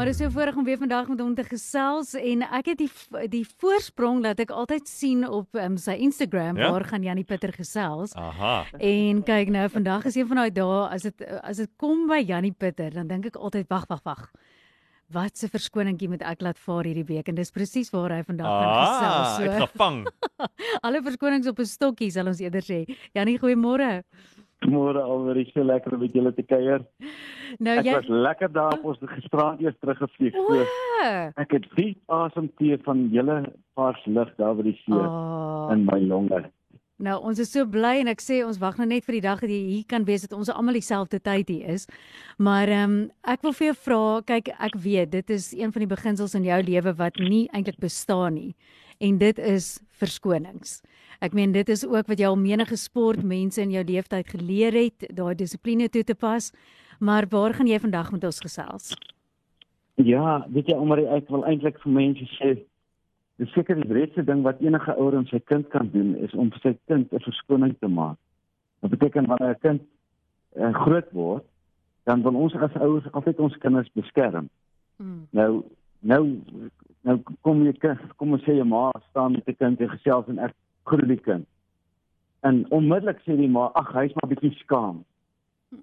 Maar dit is so voorreg om weer vandag met hom te gesels en ek het die die voorsprong dat ek altyd sien op um, sy Instagram Ja? waar gaan Janie Pieter gesels. Aha. En kyk nou, vandag is een van daai dae as dit as dit kom by Janie Pieter, dan dink ek altyd wag, wag, wag. Wat 'n verskoningkie moet ek laat vaar hierdie week en dis presies waar hy vandag gaan Ah, gesels. ek So, gevang. alle verskonings op 'n stokkie sal ons eerder sê. Janie, goeiemôre. Môre alweer so lekker om met julle te kuier. Nou Ek jy was lekker daar op ons gisterand eers teruggevlieg. So ek het diep asemteug van julle vars lug daar by die see oh, in my longe. Nou ons is so bly en ek sê ons wag nou net vir die dag dat jy hier kan wees dat ons almal dieselfde tyd hier is. Maar ehm um, ek wil vir jou vra, kyk ek weet dit is een van die beginsels in jou lewe wat nie eintlik bestaan nie. En dit is verskonings. Ek meen dit is ook wat jy al menige sportmense in jou lewenstyd geleer het, daai dissipline toe te pas. Maar waar gaan jy vandag met ons gesels? Ja, weet jy omdat ek wil eintlik vir mense sê dis seker die breedste ding wat enige ouer en sy kind kan doen is om vir sy kind 'n verskoning te maak. Dit beteken wanneer 'n kind uh, groot word, dan wil ons as ouers altyd ons kinders beskerm. Hmm. Nou nou nou kom jy kom ons sê jy ma staan met 'n kind en gesels en ek groet die kind. En onmiddellik sê die ma, ag hy's maar bietjie skaam.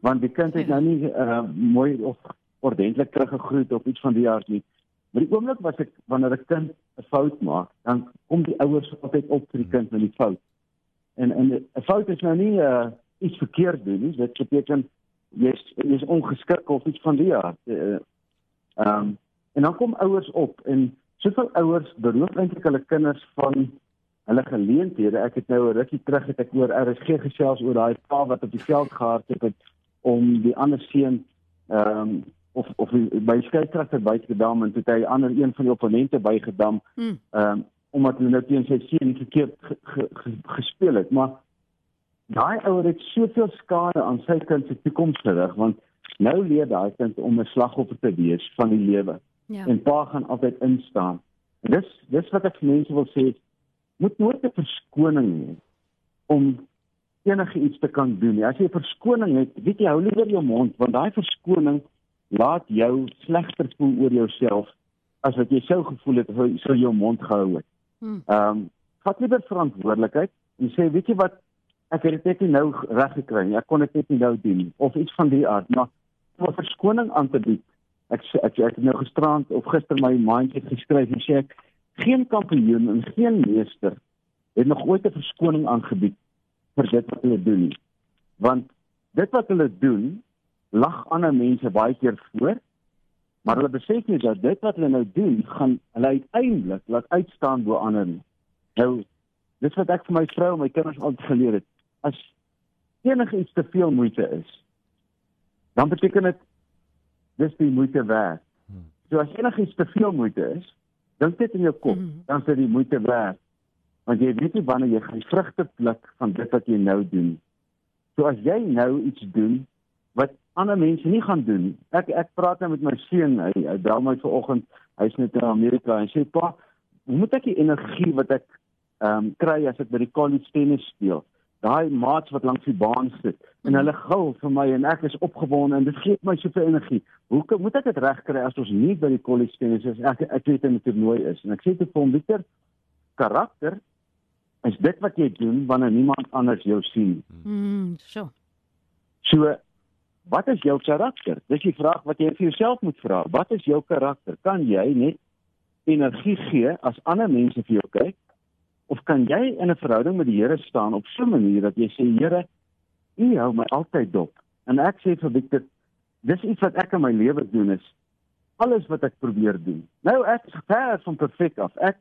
Want die kind het nou nie uh, mooi of ordentlik teruggegroet of iets van die aard nie. Maar die oomblik was ek wanneer 'n kind 'n fout maak, dan kom die ouers altyd op vir die kind met die fout. En en 'n fout is nou nie uh, iets verkeerd doen nie. Dit beteken jy's jy's ongeskik of iets van die aard. Uh, Ehm um, en dan kom ouers op en soveel ouers beroof eintlik hulle kinders van hulle geleenthede. Ek het nou 'n rukkie terug het ek oor RSG gesels oor daai pa wat op die veld gehardloop het om die ander seun ehm um, of of by skeieregter bygedam en toe het hy ander een van die opponente bygedam Hmm. ehm um, omdat hulle nou teen sy seun verkeerd ge, ge, ge, gespeel het. Maar daai ouer het soveel skade aan sy kind se toekoms gerig want nou leer daai kind om 'n slagoffer te wees van die lewe Ja. en pa gaan altyd instaan. En dis dis wat ek vir mense wil sê, moet nooit 'n verskoning hê om enige iets te kan doen nie. As jy 'n verskoning het, weet jy hou liewer jou mond want daai verskoning laat jou slegter voel oor jouself as wat jy sou gevoel het sou sou jou mond gehou het. Hmm. Ehm um, vat liewer verantwoordelikheid en sê weet jy wat ek het dit net nie nou reg gekry nie. Ek kon dit net nie nou doen nie of iets van die aard, maar 'n verskoning aan te bied. Ek ek ek het nou gisterand of gister my mindset geskryf en sê ek geen kampioen en geen meester het nog ooit 'n verskoning aangebied vir dit wat hulle doen nie. Want dit wat hulle doen lag ander mense baie keer voor maar hulle besef nie dat dit wat hulle nou doen gaan hulle uiteindelik laat uitstaan bo ander nie. Nou dis wat ek vir my vrou en my kinders altyd geleer het. As enige iets te veel moeite is, dan beteken dit dis die moeite werd. So as enige iets te veel moeite is, dink dit in jou kop, Mhm. dan is dit die moeite werd. Want jy weet nie wanneer jy gaan vrugte pluk van dit wat jy nou doen. So as jy nou iets doen wat ander mense nie gaan doen. nie. Ek ek praat nou met my seun, hy hy bel my vanoggend, hy's net in Amerika en sê pa, hoe moet ek die energie wat ek ehm um, kry as ek by die college tennis speel? Daai maats wat langs die baan sit en hulle gil vir my en ek is opgewonde en dit gee my soveel energie. Hoe kan, moet ek dit regkry as ons nie by die college tennis is? Ek ek weet in 'n toernooi is en ek sê te hom, Victor, karakter is dit wat jy doen wanneer niemand anders jou sien. Hmm, so. So wat is jou karakter? Dis die vraag wat jy vir jouself moet vra. Wat is jou karakter? Kan jy net energie gee as ander mense vir jou kyk? Of kan jy in 'n verhouding met die Here staan op so 'n manier dat jy sê Here, U hou my altyd dop. En ek sê vir Victor, dis iets wat ek in my lewe doen is alles wat ek probeer doen. Nou ek is ver van perfek af. Ek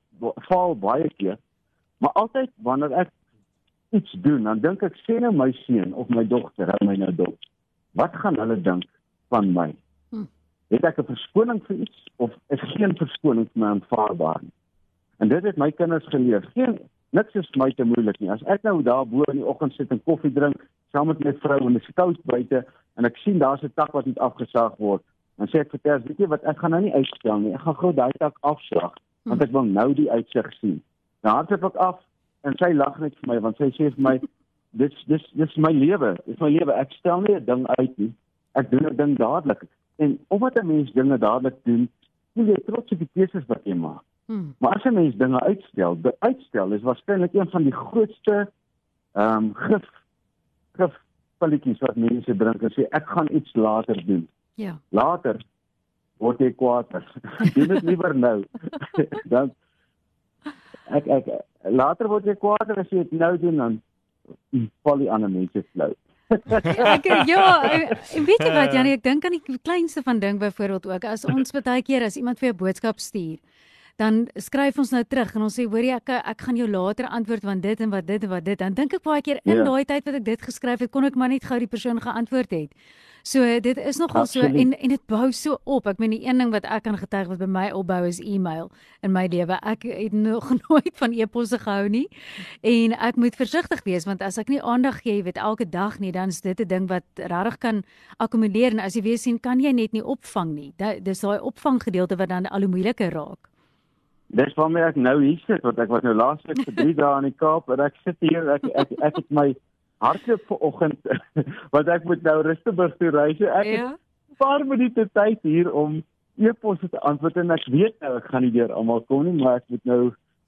faal baie keer, maar altyd wanneer ek iets doen, dan dink ek sê nou my seun of my dogter hou my nou dop. Wat gaan hulle dink van my? Hm. Het ek 'n verskoning vir iets of is geen verskoning vir my aanvaarbaar nie? En dit het my kinders geleer. Geen niks is my te moeilik nie. As ek nou daar bo in die oggend sit en koffie drink saam met my vrou en dit is koud buite en ek sien daar's 'n tak wat net afgesaag word, Dan sê ek vir Ters, weet jy wat, ek gaan nou nie uitstel nie. Ek gaan gou daai tak afslag want ek wil nou die uitsig sien. Nou hardloop ek af en sy lag net vir my want sy sê vir my dis dis dis my lewe. Dis my lewe. Ek stel nie 'n ding uit nie. Ek doen 'n ding dadelik. En omdat 'n mens dinge dadelik doen, jy trots op die keuses wat jy maak. Hmm. Maar as 'n mens dinge uitstel, die uitstel is waarskynlik een van die grootste ehm um, gif gif pilletjies wat mense drink en sê ek gaan iets later doen. Ja. Later word jy kwaader. doen dit liewer nou. dan ek ek later word jy kwaader as jy dit nou doen dan val die ander mense flou. ek ja, en weet jy wat Janie, ek dink aan die kleinste van ding byvoorbeeld ook as ons baie keer as iemand vir 'n boodskap stuur dan skryf ons nou terug en ons sê hoor jy ek ek gaan jou later antwoord want dit en wat dit en wat dit dan dink ek baie keer in ja. daai tyd wat ek dit geskryf het kon ek maar net gou die persoon geantwoord het. So dit is nogal so en en dit bou so op. Ek meen die een ding wat ek kan getuig wat by my opbou is e-mail in my lewe. Ek het nog nooit van e-posse gehou nie. En ek moet versigtig wees want as ek nie aandag gee, weet elke dag nie, dan is dit 'n ding wat regtig kan akkumuleer en as jy weer sien, kan jy net nie opvang nie. Dis daai opvanggedeelte wat dan al hoe moeiliker raak. Dis waarmee ek nou hier sit, want ek was nou laasweek vir 3 dae in die Kaap en ek sit hier ek ek, ek, ek het my hardloop vanoggend want ek moet nou Rustenburg toe ry. Ek ja. het 'n paar minute tyd hier om e-posse te antwoord en ek weet nou ek gaan nie deur almal kom nie, maar ek moet nou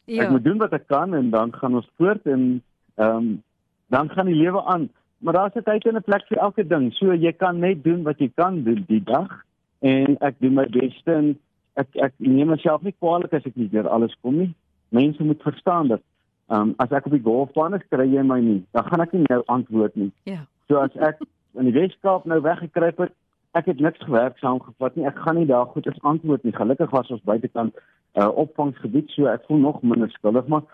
ja. ek moet doen wat ek kan en dan gaan ons voort en ehm um, dan gaan die lewe aan. Maar daar's 'n tyd en 'n plek vir elke ding. So jy kan net doen wat jy kan doen die dag en ek doen my beste en ek ek neem myself nie kwaadlik as ek nie deur alles kom nie. Mense moet verstaan dat Ehm um, as ek op die golfbaan is, kry jy my nie. Dan gaan ek nie nou antwoord nie. Ja. So as ek in die Weskaap nou weggekruip het, ek het niks gewerk saamgevat nie. Ek gaan nie daar goed as antwoord nie. Gelukkig was ons buitekant 'n uh, opvangsgebied, so ek voel nog minder skuldig, maar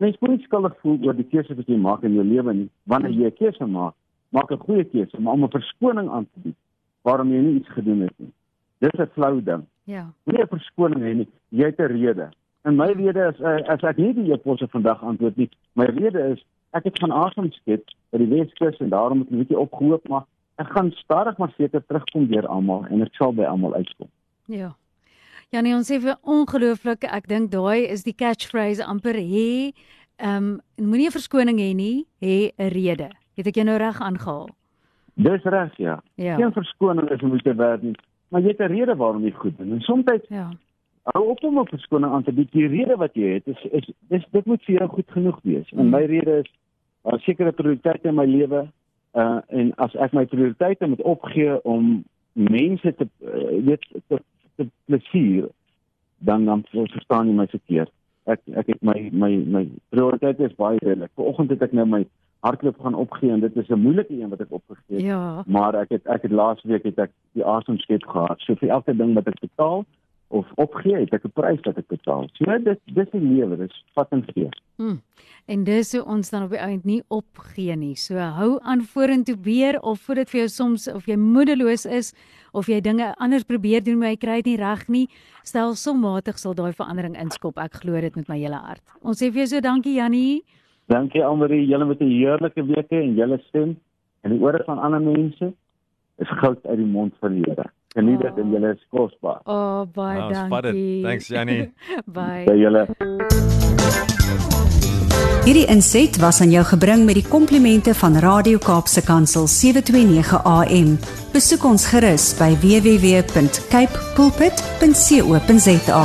mens moet nie skuldig voel oor die keuse wat jy maak in jou lewe nie. Wanneer jy 'n keuse maak, maak 'n goeie keuse, maar om 'n verskoning aan te bied waarom jy nie iets gedoen het nie. Dis 'n flou ding. Ja. Nie 'n verskoning hê nie. Jy het 'n rede. En my rede is uh, as ek nie die e-posse vandag antwoord nie, my rede is ek het gaan asem skep by die Weskus en daarom het ek 'n bietjie opgehoop, maar ek gaan stadig maar seker terugkom deur almal en ek sal by almal uitkom. Ja. Ja nee, ons sê vir ongelooflik, ek dink daai is die catchphrase amper hê, ehm um, moenie 'n verskoning hê nie, hê 'n rede. Het ek jou nou reg aangehaal? Dis reg, ja. ja. Geen verskoning is om te werk nie, maar jy het 'n rede waarom jy goed doen. En soms ja hou op om 'n verskoning aan te bied. Die rede wat jy het is is dis dit moet vir jou goed genoeg wees. En my rede is 'n sekere prioriteit in my lewe uh en as ek my prioriteite moet opgee om mense te uh, weet te, te plesier dan dan verstaan jy my verkeerd. Ek ek het my my my prioriteite is baie redelik. Vanoggend het ek nou my hardloop gaan opgee en dit is 'n moeilike een wat ek opgegee het. Ja. Maar ek het ek het laas week het ek die asem skep gehad. So vir elke ding wat ek betaal, of opgee, het ek 'n prys wat ek betaal. So dit dis die lewe, dis vat en gee. Hmm. En dis hoe ons dan op die eind nie opgee nie. So hou aan vorentoe weer of voel dit vir jou soms of jy moedeloos is of jy dinge anders probeer doen maar jy kry dit nie reg nie, stel sommatig sal daai verandering inskop. Ek glo dit met my hele hart. Ons sê vir jou so dankie Jannie. Dankie Almarie, julle met 'n heerlike week en julle stem en die ore van ander mense is goud uit die mond van die Here. Geniet dit oh. en julle is kosbaar. Oh, baie oh, dankie. Thanks Jannie. Bye. By julle. Hierdie inset was aan jou gebring met die komplimente van Radio Kaapse Kansel 729 AM. Besoek ons gerus by www.cape pulpit.co.za.